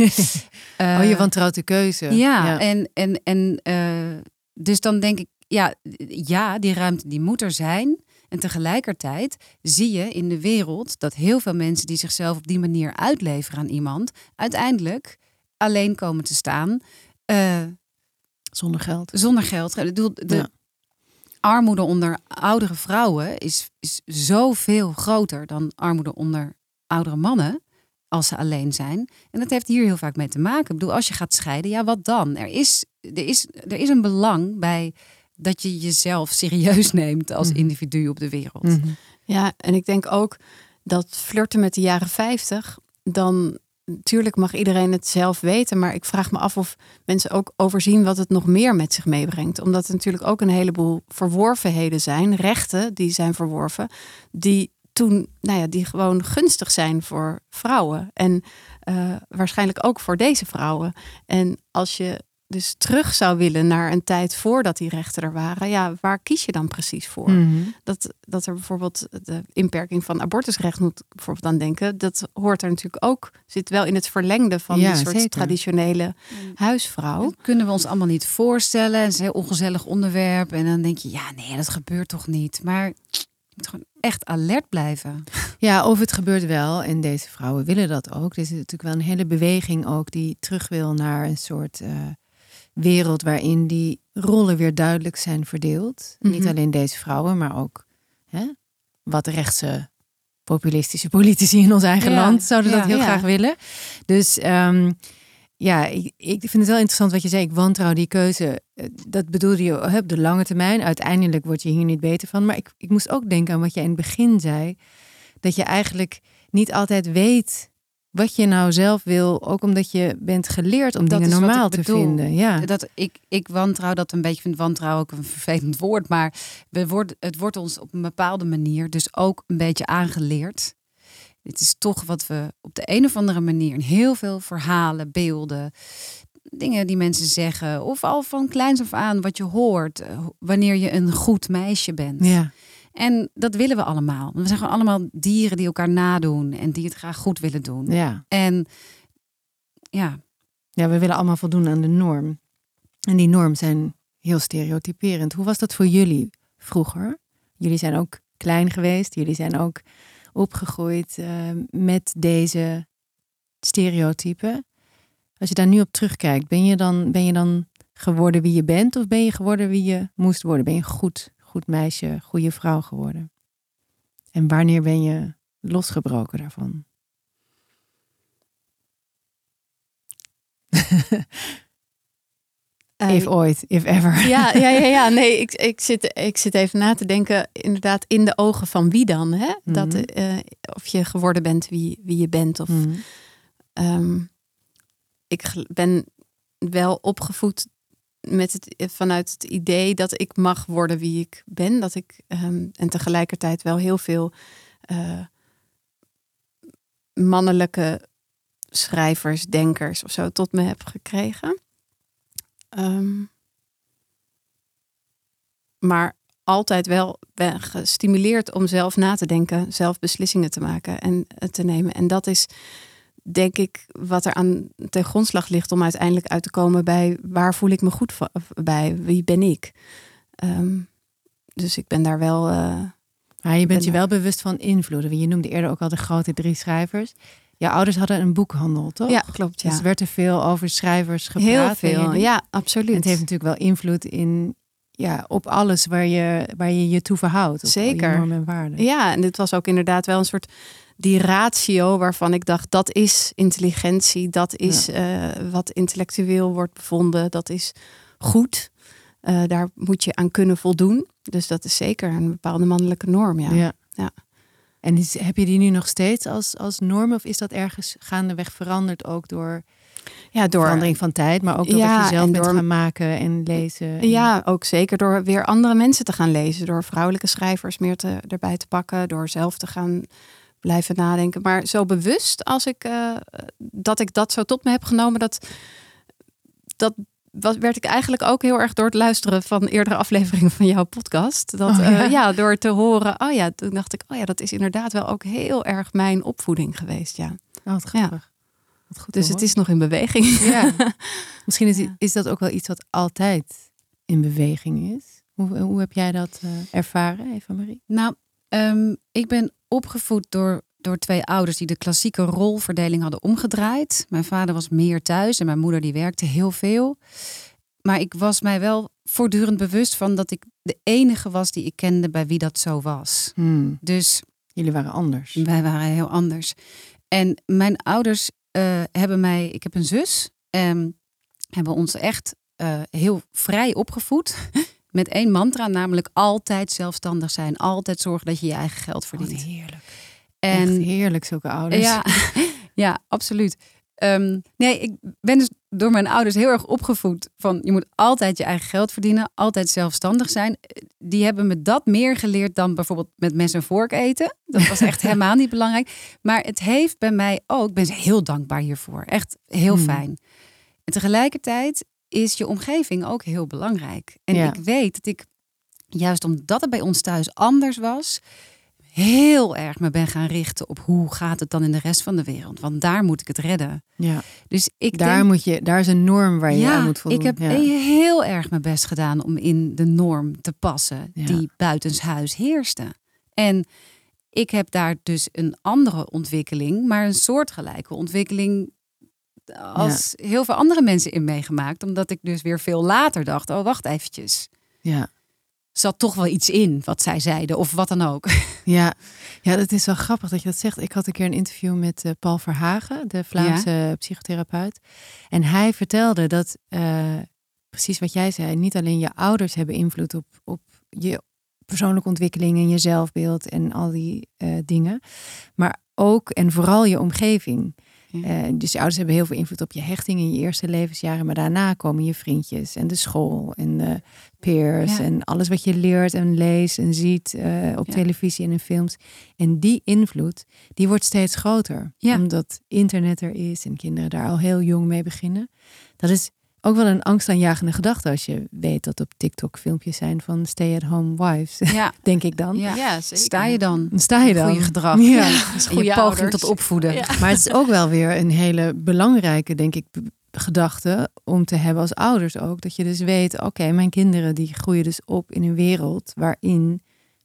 oh, je Eh, wantrouwt de keuze. ja, en, en, en eh, dus dan denk ik, ja, ja, die ruimte die moet er zijn. En tegelijkertijd zie je in de wereld dat heel veel mensen die zichzelf op die manier uitleveren aan iemand, uiteindelijk alleen komen te staan eh, Zonder geld. zonder geld. Bedoel, de Ja. Armoede onder oudere vrouwen is, is zoveel groter dan armoede onder oudere mannen. Als ze alleen zijn. En dat heeft hier heel vaak mee te maken. Ik bedoel, als je gaat scheiden, ja, wat dan? Er is, er is, er is een belang bij dat je jezelf serieus neemt als Mhm. individu op de wereld. Mhm. Ja, en ik denk ook dat flirten met de jaren 50, dan natuurlijk mag iedereen het zelf weten, maar ik vraag me af of mensen ook overzien wat het nog meer met zich meebrengt. Omdat er natuurlijk ook een heleboel verworvenheden zijn, rechten die zijn verworven, die toen, nou ja, die gewoon gunstig zijn voor vrouwen. En eh, waarschijnlijk ook voor deze vrouwen. En als je dus terug zou willen naar een tijd voordat die rechten er waren, ja, waar kies je dan precies voor? Mhm. dat, dat er bijvoorbeeld de inperking van abortusrecht moet bijvoorbeeld aan denken. Dat hoort er natuurlijk ook, zit wel in het verlengde van Ja, die soort zeker. traditionele huisvrouw. Dat kunnen we ons allemaal niet voorstellen. Het is een heel ongezellig onderwerp. En dan denk je, ja, nee, dat gebeurt toch niet. Maar je moet gewoon echt alert blijven. Ja, of het gebeurt wel en deze vrouwen willen dat ook. Er is natuurlijk wel een hele beweging ook die terug wil naar een soort eh, wereld waarin die rollen weer duidelijk zijn verdeeld. Mhm. Niet alleen deze vrouwen, maar ook hè, wat rechtse populistische politici in ons eigen Ja, land zouden dat heel Ja. graag willen. Dus ehm, ja, ik, ik vind het wel interessant wat je zei. Ik wantrouw die keuze. Eh, Dat bedoelde je op de lange termijn. Uiteindelijk word je hier niet beter van. Maar ik, ik moest ook denken aan wat je in het begin zei. Dat je eigenlijk niet altijd weet wat je nou zelf wil, ook omdat je bent geleerd om Dat dingen normaal te bedoel. vinden. Ja. Dat ik, ik wantrouw dat een beetje, vind wantrouw ook een vervelend woord, maar we worden, het wordt ons op een bepaalde manier dus ook een beetje aangeleerd. Het is toch wat we op de een of andere manier in heel veel verhalen, beelden, dingen die mensen zeggen, of al van kleins af aan wat je hoort, eh, wanneer je een goed meisje bent. ja. En dat willen we allemaal. We zijn gewoon allemaal dieren die elkaar nadoen en die het graag goed willen doen. Ja. En ja, ja, we willen allemaal voldoen aan de norm. En die norm zijn heel stereotyperend. Hoe was dat voor jullie vroeger? Jullie zijn ook klein geweest. Jullie zijn ook opgegroeid eh, met deze stereotypen. Als je daar nu op terugkijkt, ben je, dan, ben je dan geworden wie je bent? Of ben je geworden wie je moest worden? Ben je goed, goed meisje, goede vrouw geworden? En wanneer ben je losgebroken daarvan? Eh, if ooit, if ever. Ja, ja, ja, ja. Nee, ik, ik, zit, ik zit even na te denken, inderdaad, in de ogen van wie dan? Hè? Dat, Mhm. eh, of je geworden bent wie, wie je bent. Of, Mhm. ehm, ik ben wel opgevoed met het, eh, vanuit het idee dat ik mag worden wie ik ben. Dat ik, ehm, en tegelijkertijd wel heel veel eh, mannelijke schrijvers, denkers of zo tot me heb gekregen. Ehm, maar altijd wel ben gestimuleerd om zelf na te denken, zelf beslissingen te maken en eh, te nemen. En dat is denk ik wat er aan ten grondslag ligt om uiteindelijk uit te komen bij waar voel ik me goed bij, wie ben ik. Ehm, dus ik ben daar wel. eh, Maar je bent je wel bewust van invloeden. Je noemde eerder ook al de grote drie schrijvers. Je ouders hadden een boekhandel, toch? ja, klopt. Ja. Dus werd er veel over schrijvers gepraat. Heel veel. Ja, En absoluut. het heeft natuurlijk wel invloed in, ja, op alles waar je waar je, je toe verhoudt. Al Zeker. normen en waarden. Ja, en dit was ook inderdaad wel een soort die ratio waarvan ik dacht dat is intelligentie, dat is eh, wat intellectueel wordt bevonden, dat is goed. Eh, daar moet je aan kunnen voldoen. Dus dat is zeker een bepaalde mannelijke norm. Ja. Ja. Ja. En is, heb je die nu nog steeds als, als norm? Of is dat ergens gaandeweg veranderd ook door, Ja, door verandering van tijd? Maar ook door Ja, wat je zelf en bent door- gaan maken en lezen? En- Ja, ook zeker door weer andere mensen te gaan lezen. Door vrouwelijke schrijvers meer te, erbij te pakken. Door zelf te gaan blijven nadenken. Maar zo bewust als ik eh, dat ik dat zo tot me heb genomen, dat, dat was, werd ik eigenlijk ook heel erg door het luisteren van eerdere afleveringen van jouw podcast. Dat, Oh, eh, ja? ja. door te horen, oh ja, toen dacht ik, oh ja, dat is inderdaad wel ook heel erg mijn opvoeding geweest. Ja. Oh, wat grappig. Goed Dus het is nog in beweging. Ja. Misschien is, is dat ook wel iets wat altijd in beweging is. Hoe, hoe heb jij dat eh, ervaren, Eva Marie? Nou, ehm, ik ben opgevoed door, door twee ouders die de klassieke rolverdeling hadden omgedraaid. Mijn vader was meer thuis en mijn moeder die werkte heel veel. Maar ik was mij wel voortdurend bewust van dat ik de enige was die ik kende bij wie dat zo was. Hmm, Dus Jullie waren anders. wij waren heel anders. En mijn ouders eh, hebben mij, ik heb een zus, en hebben ons echt eh, heel vrij opgevoed. Met één mantra, namelijk altijd zelfstandig zijn. Altijd zorgen dat je je eigen geld verdient. heerlijk. en Echt heerlijk, zulke ouders. ja, ja, absoluut. Ehm, nee, ik ben dus door mijn ouders heel erg opgevoed van je moet altijd je eigen geld verdienen, altijd zelfstandig zijn. Die hebben me dat meer geleerd dan bijvoorbeeld met mes en vork eten. Dat was echt helemaal niet belangrijk. Maar het heeft bij mij ook, ik ben ze heel dankbaar hiervoor. Echt heel Hmm. fijn. En tegelijkertijd is je omgeving ook heel belangrijk. En Ja. ik weet dat ik, juist omdat het bij ons thuis anders was, heel erg me ben gaan richten op hoe gaat het dan in de rest van de wereld. Want daar moet ik het redden. Ja. Dus ik Daar, denk, moet je, daar is een norm waar je ja, aan moet voldoen. ik heb ja. heel erg mijn best gedaan om in de norm te passen Ja. die buitenshuis heerste. En ik heb daar dus een andere ontwikkeling, maar een soortgelijke ontwikkeling als heel veel andere mensen in meegemaakt. Omdat ik dus weer veel later dacht, oh wacht eventjes. Ja. Zat toch wel iets in wat zij zeiden of wat dan ook. Ja. ja, dat is wel grappig dat je dat zegt. Ik had een keer een interview met eh, Paul Verhagen, de Vlaamse psychotherapeut. En hij vertelde dat, eh, precies wat jij zei, niet alleen je ouders hebben invloed op, op je persoonlijke ontwikkeling en je zelfbeeld en al die eh, dingen. Maar ook en vooral je omgeving. Eh, dus je ouders hebben heel veel invloed op je hechting in je eerste levensjaren. Maar daarna komen je vriendjes en de school en de peers Ja. en alles wat je leert en leest en ziet eh, op Ja. televisie en in films. En die invloed, die wordt steeds groter. Ja. Omdat internet er is en kinderen daar al heel jong mee beginnen. Dat is ook wel een angstaanjagende gedachte als je weet dat op TikTok filmpjes zijn van stay-at-home wives, Ja, denk ik dan. ja. Ja, zeker. sta je dan? Sta je dan. Goede gedrag. Ja. En je goede poging ouders. tot opvoeden. Ja. Maar het is ook wel weer een hele belangrijke, denk ik, gedachte om te hebben als ouders ook. Dat je dus weet, oké, mijn kinderen die groeien dus op in een wereld waarin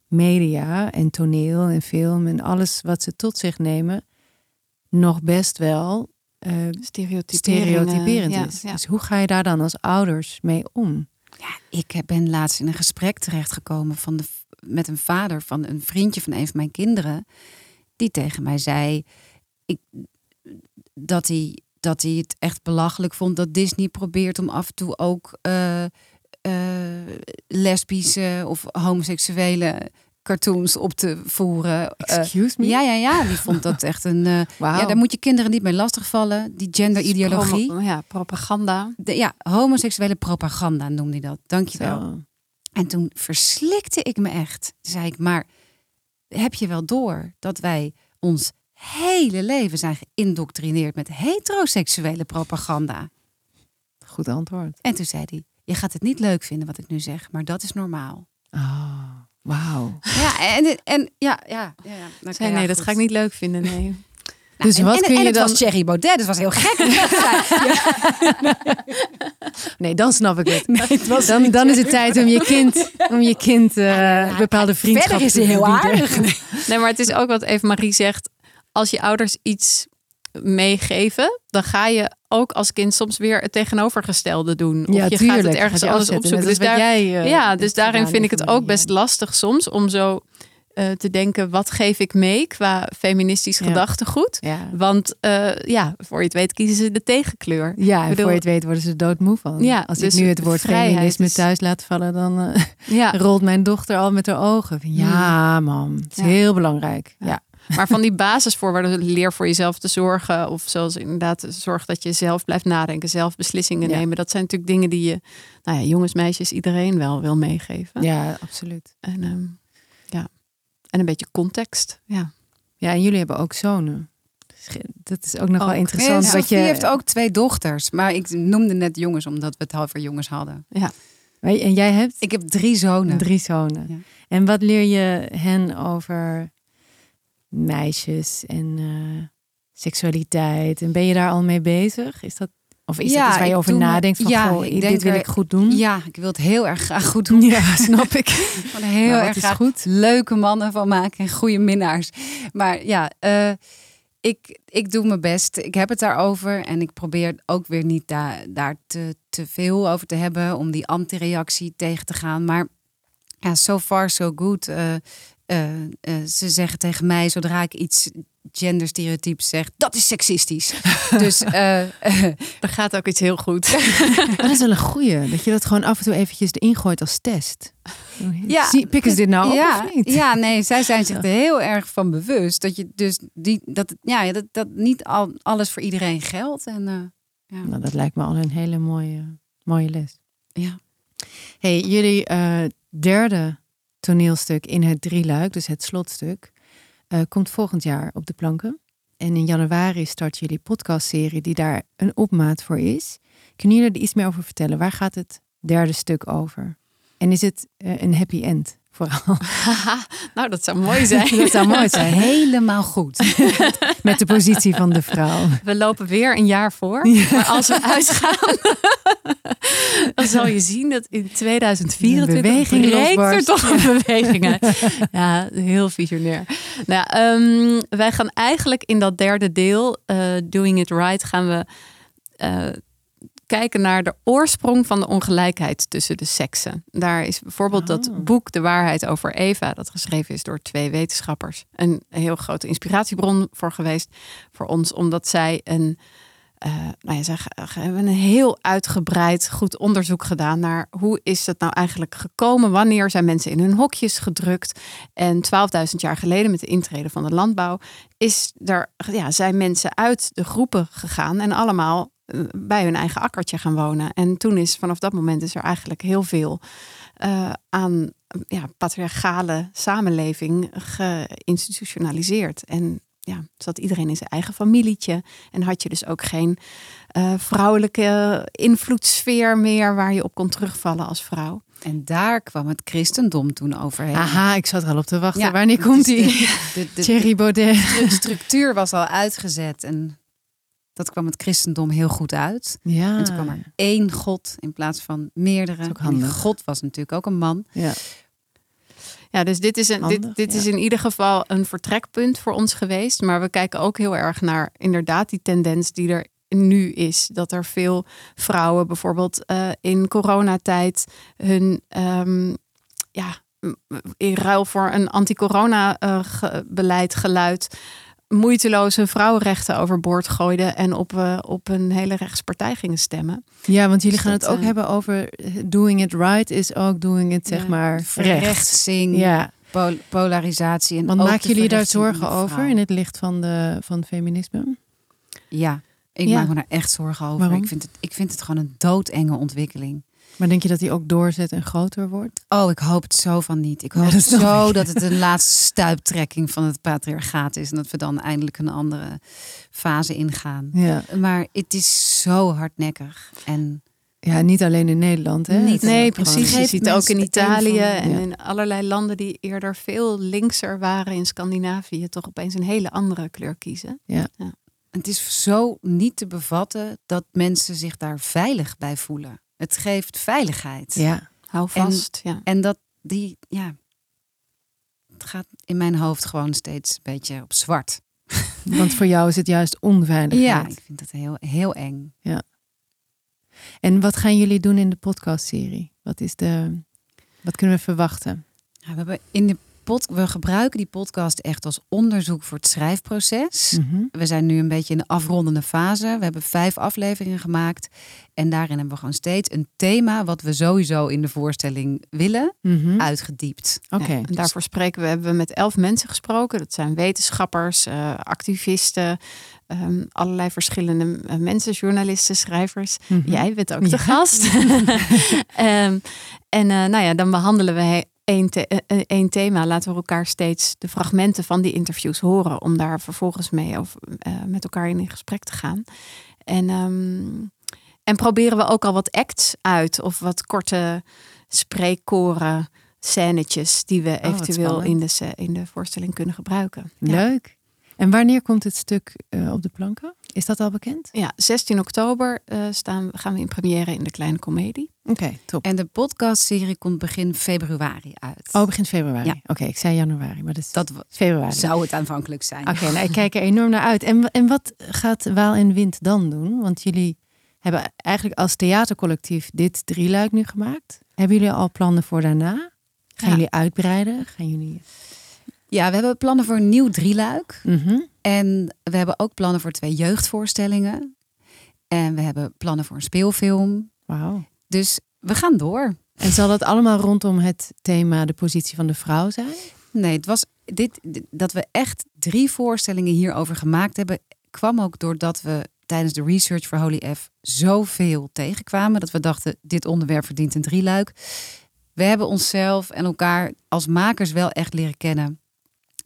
media en toneel en film en alles wat ze tot zich nemen nog best wel eh, stereotyperend ja, is. ja. Dus hoe ga je daar dan als ouders mee om? Ja, ik ben laatst in een gesprek terechtgekomen van de, met een vader van een vriendje van een van mijn kinderen. Die tegen mij zei ik, dat, hij, dat hij het echt belachelijk vond dat Disney probeert om af en toe ook eh, eh, lesbische of homoseksuele cartoons op te voeren. Eh, Excuse me? ja, ja, ja. Die vond dat echt een. eh, Wauw. Ja, daar moet je kinderen niet mee lastigvallen. Die genderideologie. Promo- Ja, propaganda. De, ja, homoseksuele propaganda noemde hij dat. Dankjewel. Zo. En toen verslikte ik me echt. Toen zei ik, maar heb je wel door dat wij ons hele leven zijn geïndoctrineerd met heteroseksuele propaganda? Goed antwoord. En toen zei hij, je gaat het niet leuk vinden wat ik nu zeg, maar dat is normaal. Oh, wauw. Ja, en, en ja, ja. ja, ja. Nou, Zei, ja, nee, dat goed. ga ik niet leuk vinden. Nee. Dus en, wat en, kun en je het dan- was Thierry Baudet, dus was heel gek. Nee, dan snap ik het. nee, het was Dan, dan is het tijd om je kind, om je kind eh, bepaalde vriendschap Verder is te hij heel aardig. nee, maar het is ook wat even Marie zegt. Als je ouders iets meegeven, dan ga je ook als kind soms weer het tegenovergestelde doen. Of Ja, je tuurlijk. gaat het ergens je anders opzoeken. Dus daar, jij, eh, ja, dus daarin vind ik het je ook best lastig soms om zo eh, te denken, wat geef ik mee qua feministisch Ja. gedachtegoed? Ja. Want eh, ja, voor je het weet kiezen ze de tegenkleur. Ja, en bedoel- voor je het weet worden ze doodmoe van. Ja, Als dus ik nu het woord feminisme is- thuis laat vallen, dan rolt mijn dochter al met haar ogen. Van, ja, mam, het is heel belangrijk. Ja. Ja. maar van die basisvoorwaarden, leer voor jezelf te zorgen. Of zoals inderdaad, zorg dat je zelf blijft nadenken, zelf beslissingen Ja. nemen. Dat zijn natuurlijk dingen die je, nou ja, jongens, meisjes, iedereen wel wil meegeven. ja, absoluut. En, ehm, ja. en een beetje context. Ja. Ja, en jullie hebben ook zonen. Dat is ook nog wel interessant. Ja, Sophie je, heeft ook twee dochters, maar ik noemde net jongens omdat we het over jongens hadden. En jij hebt Ik heb drie zonen. drie zonen. Ja. En wat leer je hen over meisjes en eh, seksualiteit? En ben je daar al mee bezig? Is dat, of is Ja, dat iets waar je over me- nadenkt? Van, ja, goh, dit wil er- ik goed doen? Ja, ik wil het heel erg graag goed doen. Ja, snap ik. Gewoon heel wat erg graag goed? leuke mannen van maken en goede minnaars. Maar ja, eh, ik, ik doe mijn best. Ik heb het daarover en ik probeer ook weer niet da daar te, te veel over te hebben om die antireactie tegen te gaan. Maar ja, so far so good. Eh, eh, eh, ze zeggen tegen mij zodra ik iets genderstereotyps zeg, dat is seksistisch. dus eh, eh, Er gaat ook iets heel goed. Dat is wel een goeie. Dat je dat gewoon af en toe eventjes erin gooit als test. Ja, Zie, pikken ze dit nou ja, op of niet? Ja, nee, zij zijn zich er heel erg van bewust dat je dus die, dat, ja, dat, dat niet al, alles voor iedereen geldt. En eh, Nou, dat lijkt me al een hele mooie, mooie les. ja. Hey, jullie eh, derde toneelstuk in het drieluik, dus het slotstuk, eh, komt volgend jaar op de planken. En in januari start jullie podcastserie die daar een opmaat voor is. Kunnen jullie er iets meer over vertellen? Waar gaat het derde stuk over? En is het eh, een happy end vooral? nou, dat zou mooi zijn. dat zou mooi zijn. Helemaal goed. Met de positie van de vrouw. We lopen weer een jaar voor. Maar als we uitgaan, dan zal je zien dat in 2024 Een beweging er toch een beweging uit. Ja, heel visionair. Nou, ehm, wij gaan eigenlijk in dat derde deel, eh, Doing It Right, gaan we eh, kijken naar de oorsprong van de ongelijkheid tussen de seksen. Daar is bijvoorbeeld Oh. dat boek De Waarheid over Eva, dat geschreven is door twee wetenschappers, een heel grote inspiratiebron voor geweest voor ons, omdat zij een eh, nou ja, ze hebben een heel uitgebreid goed onderzoek gedaan naar hoe is het nou eigenlijk gekomen? Wanneer zijn mensen in hun hokjes gedrukt? En 12.000 jaar geleden met de intrede van de landbouw is er, ja, zijn mensen uit de groepen gegaan en allemaal bij hun eigen akkertje gaan wonen. En toen is vanaf dat moment is er eigenlijk heel veel eh, aan ja, patriarchale samenleving geïnstitutionaliseerd. En ja, zat iedereen in zijn eigen familietje. En had je dus ook geen eh, vrouwelijke invloedssfeer meer waar je op kon terugvallen als vrouw. En daar kwam het christendom toen overheen. Aha, ik zat er al op te wachten. Ja, Wanneer komt die? de- de- de- Thierry Baudet. De structuur was al uitgezet en dat kwam het christendom heel goed uit. Ja. En toen kwam er één God in plaats van meerdere. is ook En die handig. God was natuurlijk ook een man. Ja. Ja, dus dit is, een, Handig, dit, dit ja. is in ieder geval een vertrekpunt voor ons geweest. Maar we kijken ook heel erg naar inderdaad die tendens die er nu is. Dat er veel vrouwen bijvoorbeeld eh, in coronatijd hun ehm, ja, in ruil voor een anti-corona-beleid geluid moeiteloos hun vrouwenrechten overboord gooiden en op, eh, op een hele rechtspartij gingen stemmen. ja, want jullie Dus gaan dat, het ook eh, hebben over eh, doing it right is ook doing it, zeg Ja, maar, recht. Verrechtsing, Ja, pol- polarisatie. En want ook maken jullie daar zorgen over in het licht van, de, van feminisme? Ja, ik Ja. maak me daar echt zorgen over. Waarom? Ik vind, het, ik vind het gewoon een doodenge ontwikkeling. Maar denk je dat die ook doorzet en groter wordt? Oh, ik hoop het zo van niet. Ik hoop Ja, dat zo ik. dat het een laatste stuiptrekking van het patriarchaat is. En dat we dan eindelijk een andere fase ingaan. Ja, Maar het is zo hardnekkig. En ja niet alleen in Nederland, hè? Niet. Nee, ook precies. Je ziet ook in Italië en ja. in allerlei landen die eerder veel linkser waren in Scandinavië, toch opeens een hele andere kleur kiezen. het is zo niet te bevatten dat mensen zich daar veilig bij voelen. Het geeft veiligheid. Ja, Hou En- vast. ja. En dat die, ja, het gaat in mijn hoofd gewoon steeds een beetje op zwart. want voor jou is het juist onveiligheid. Ja, ik vind dat heel, heel eng. En wat gaan jullie doen in de podcastserie? Wat is de, wat kunnen we verwachten? Ja, we, hebben in de pod, we gebruiken die podcast echt als onderzoek voor het schrijfproces. Mhm. We zijn nu een beetje in de afrondende fase. We hebben vijf afleveringen gemaakt. En daarin hebben we gewoon steeds een thema wat we sowieso in de voorstelling willen, Mhm. uitgediept. Oké. Ja, en daarvoor spreken we, hebben we met elf mensen gesproken. Dat zijn wetenschappers, eh, activisten, ehm, allerlei verschillende eh, mensen, journalisten, schrijvers. Mhm. Jij bent ook Ja. de gast. Ehm, en eh, nou ja, dan behandelen we één, the- eh, eh, één thema. Laten we elkaar steeds de fragmenten van die interviews horen. Om daar vervolgens mee over, eh, met elkaar in gesprek te gaan. En, ehm, en proberen we ook al wat acts uit. Of wat korte spreekkoren, scènetjes. Die we wat eventueel in de, in de voorstelling kunnen gebruiken. Ja. Leuk. En wanneer komt het stuk op de planken? Is dat al bekend? Ja, 16 oktober eh, staan, gaan we in première in de Kleine Comedie. Oké, top. En de podcastserie komt begin februari uit. Oh, begin februari. Ja. Oké, ik zei januari, maar dat is dat februari. zou het aanvankelijk zijn. Oké, nou, ik kijk er enorm naar uit. En, en wat gaat Waal en Wind dan doen? Want jullie hebben eigenlijk als theatercollectief dit drieluik nu gemaakt. Hebben jullie al plannen voor daarna? Gaan Ja. jullie uitbreiden? Gaan jullie... Ja, we hebben plannen voor een nieuw drieluik. Mhm. En we hebben ook plannen voor twee jeugdvoorstellingen. En we hebben plannen voor een speelfilm. Wauw. Dus we gaan door. En zal dat allemaal rondom het thema de positie van de vrouw zijn? Nee, het was dit- dat we echt drie voorstellingen hierover gemaakt hebben, kwam ook doordat we tijdens de research voor Holy F zoveel tegenkwamen dat we dachten dit onderwerp verdient een drieluik. We hebben onszelf en elkaar als makers wel echt leren kennen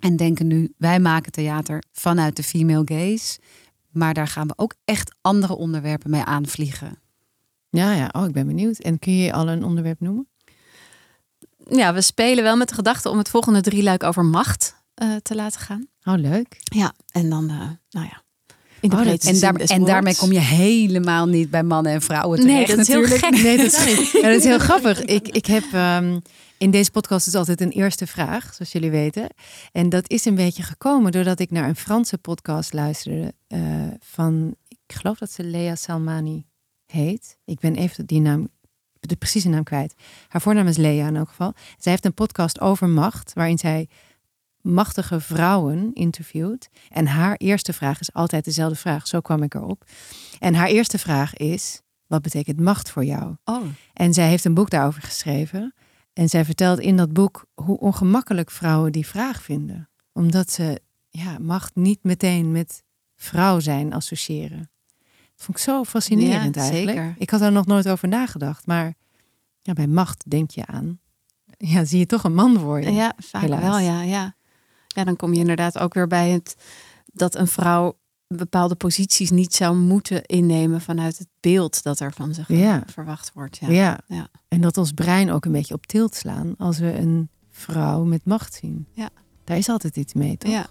en denken nu wij maken theater vanuit de female gaze, maar daar gaan we ook echt andere onderwerpen mee aanvliegen. Ja, ja. Oh, ik ben benieuwd. En kun je al een onderwerp noemen? Ja, we spelen wel met de gedachte om het volgende drieluik over macht eh, te laten gaan. Oh, leuk. Ja, en dan, eh, nou ja. In de Oh, dat- En, daar, en daarmee kom je helemaal niet bij mannen en vrouwen Nee, terecht dat is heel natuurlijk. gek. Nee, dat is. Ja, dat is heel grappig. Ik, ik heb ehm, in deze podcast is altijd een eerste vraag, zoals jullie weten. En dat is een beetje gekomen doordat ik naar een Franse podcast luisterde eh, van, ik geloof dat ze Lea Salmani heet. Ik ben even die naam, de precieze naam kwijt. Haar voornaam is Lea in elk geval. Zij heeft een podcast over macht, waarin zij machtige vrouwen interviewt. En haar eerste vraag is altijd dezelfde vraag. Zo kwam ik erop. En haar eerste vraag is: wat betekent macht voor jou? Oh. En zij heeft een boek daarover geschreven. En zij vertelt in dat boek hoe ongemakkelijk vrouwen die vraag vinden. Omdat ze ja, macht niet meteen met vrouw zijn associëren. Dat vond ik zo fascinerend Ja, eigenlijk. zeker. Ik had daar nog nooit over nagedacht. Maar ja, bij macht denk je aan. Ja, zie je toch een man worden. Ja, vaak helaas. wel, ja, ja. Ja, dan kom je inderdaad ook weer bij het dat een vrouw bepaalde posities niet zou moeten innemen vanuit het beeld dat er van zich Ja. verwacht wordt. Ja. Ja. Ja. En dat ons brein ook een beetje op tilt slaan als we een vrouw met macht zien. Ja. Daar is altijd iets mee, toch? Ja.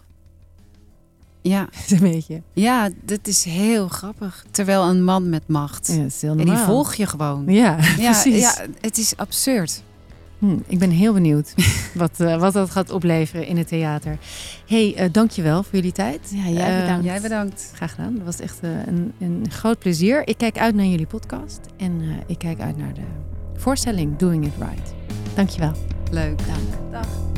Ja, een beetje. ja, dat is heel grappig. Terwijl een man met macht. Ja, dat is heel en die normaal. volg je gewoon. Ja, Ja, precies. ja, het is absurd. Hm, ik ben heel benieuwd wat, eh, wat dat gaat opleveren in het theater. hey, eh dankjewel voor jullie tijd. Ja, jij Eh, bedankt. Jij bedankt. Graag gedaan. Dat was echt een, een groot plezier. Ik kijk uit naar jullie podcast. En eh, ik kijk uit naar de voorstelling Doing It Right. Dankjewel. Leuk. Dank. Dag.